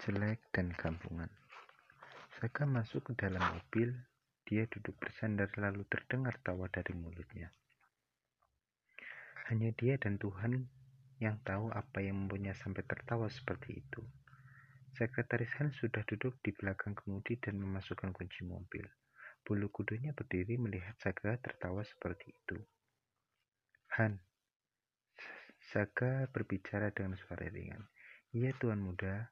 jelek dan kampungan. Saka masuk ke dalam mobil, dia duduk bersandar lalu terdengar tawa dari mulutnya. Hanya dia dan Tuhan yang tahu apa yang mempunyai sampai tertawa seperti itu. Sekretaris Han sudah duduk di belakang kemudi dan memasukkan kunci mobil. Bulu kudunya berdiri melihat Saga tertawa seperti itu. Han, Saga berbicara dengan suara ringan. Iya, Tuan Muda,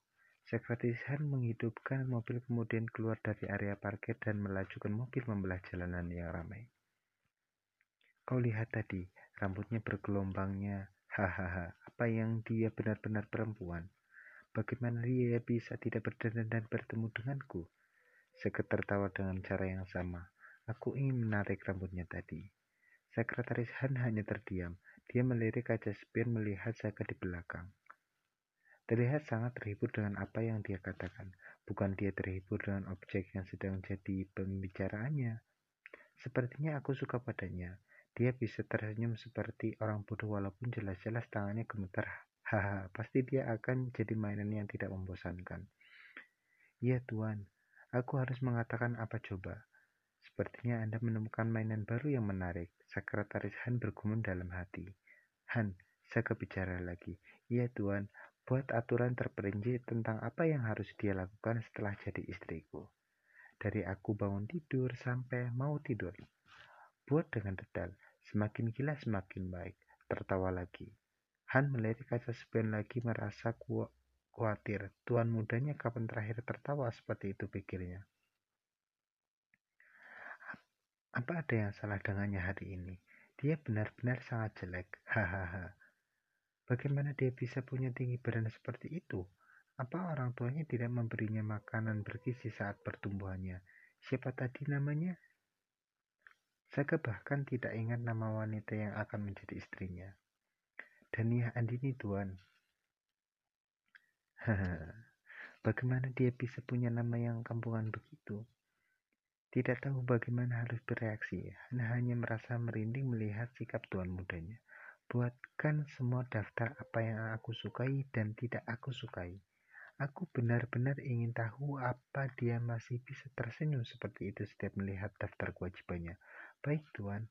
Sekretaris Han menghidupkan mobil kemudian keluar dari area parkir dan melajukan mobil membelah jalanan yang ramai. Kau lihat tadi, rambutnya bergelombangnya. Hahaha, apa yang dia benar-benar perempuan? Bagaimana dia bisa tidak berdandan dan bertemu denganku? Sekretaris tertawa dengan cara yang sama. Aku ingin menarik rambutnya tadi. Sekretaris Han hanya terdiam. Dia melirik kaca spion melihat saya di belakang. Terlihat sangat terhibur dengan apa yang dia katakan, bukan dia terhibur dengan objek yang sedang jadi pembicaraannya. Sepertinya aku suka padanya. Dia bisa tersenyum seperti orang bodoh walaupun jelas-jelas tangannya gemetar. Haha, pasti dia akan jadi mainan yang tidak membosankan. Iya tuan, aku harus mengatakan apa coba. Sepertinya Anda menemukan mainan baru yang menarik. Sekretaris Han bergumam dalam hati. Han, saya kebicara lagi. Iya tuan, buat aturan terperinci tentang apa yang harus dia lakukan setelah jadi istriku. Dari aku bangun tidur sampai mau tidur. Buat dengan detail, semakin gila semakin baik. Tertawa lagi. Han melirik kaca spion lagi merasa khawatir. Tuan mudanya kapan terakhir tertawa seperti itu pikirnya. Apa ada yang salah dengannya hari ini? Dia benar-benar sangat jelek. Hahaha. Bagaimana dia bisa punya tinggi badan seperti itu? Apa orang tuanya tidak memberinya makanan bergizi saat pertumbuhannya? Siapa tadi namanya? Saya bahkan tidak ingat nama wanita yang akan menjadi istrinya. Dania Andini Tuan. bagaimana dia bisa punya nama yang kampungan begitu? Tidak tahu bagaimana harus bereaksi, hanya merasa merinding melihat sikap tuan mudanya. Buatkan semua daftar apa yang aku sukai dan tidak aku sukai. Aku benar-benar ingin tahu apa dia masih bisa tersenyum seperti itu setiap melihat daftar kewajibannya. Baik, Tuan.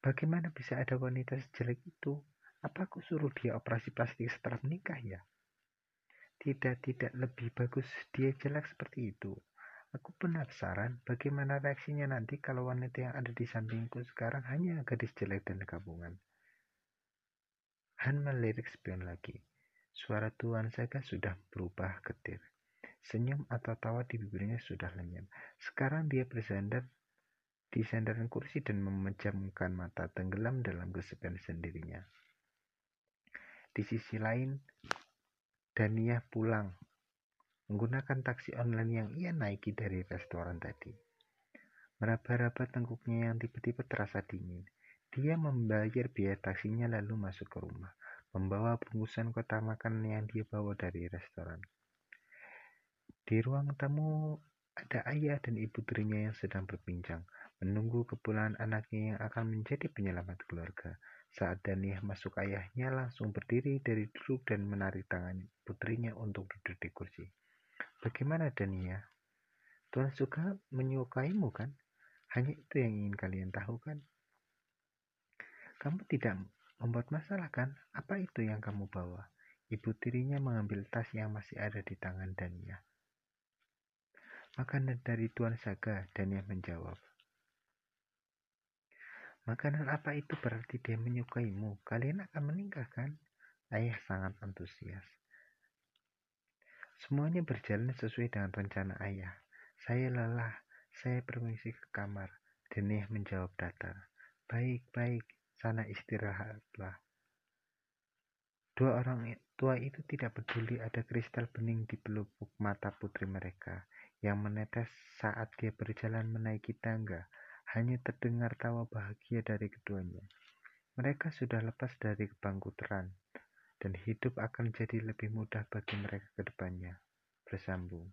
Bagaimana bisa ada wanita sejelek itu? Apa aku suruh dia operasi plastik setelah menikah ya? Tidak, tidak lebih bagus dia jelek seperti itu. Aku penasaran bagaimana reaksinya nanti kalau wanita yang ada di sampingku sekarang hanya gadis jelek dan gabungan. Han melirik spion lagi. Suara Tuan Saga sudah berubah getir. Senyum atau tawa di bibirnya sudah lenyap. Sekarang dia bersandar di sandaran kursi dan memejamkan mata tenggelam dalam kesepian sendirinya. Di sisi lain, Dania pulang menggunakan taksi online yang ia naiki dari restoran tadi. Meraba-raba tengkuknya yang tiba-tiba terasa dingin. Dia membayar biaya taksinya lalu masuk ke rumah, membawa bungkusan kotak makanan yang dia bawa dari restoran. Di ruang tamu ada ayah dan ibu tirinya yang sedang berbincang, menunggu kepulangan anaknya yang akan menjadi penyelamat keluarga. Saat Daniah masuk ayahnya langsung berdiri dari duduk dan menarik tangan putrinya untuk duduk di kursi. Bagaimana Daniah? Tuhan suka menyukaimu kan? Hanya itu yang ingin kalian tahu kan? Kamu tidak membuat masalah kan? Apa itu yang kamu bawa? Ibu tirinya mengambil tas yang masih ada di tangan Dania. Makanan dari Tuan Saga, Dania menjawab. Makanan apa itu berarti dia menyukaimu? Kalian akan menikah kan? Ayah sangat antusias. Semuanya berjalan sesuai dengan rencana ayah. Saya lelah, saya permisi ke kamar. Dania menjawab datar. Baik, baik, sana istirahatlah. Dua orang tua itu tidak peduli ada kristal bening di pelupuk mata putri mereka yang menetes saat dia berjalan menaiki tangga. Hanya terdengar tawa bahagia dari keduanya. Mereka sudah lepas dari kebangkutan dan hidup akan jadi lebih mudah bagi mereka ke depannya. Bersambung.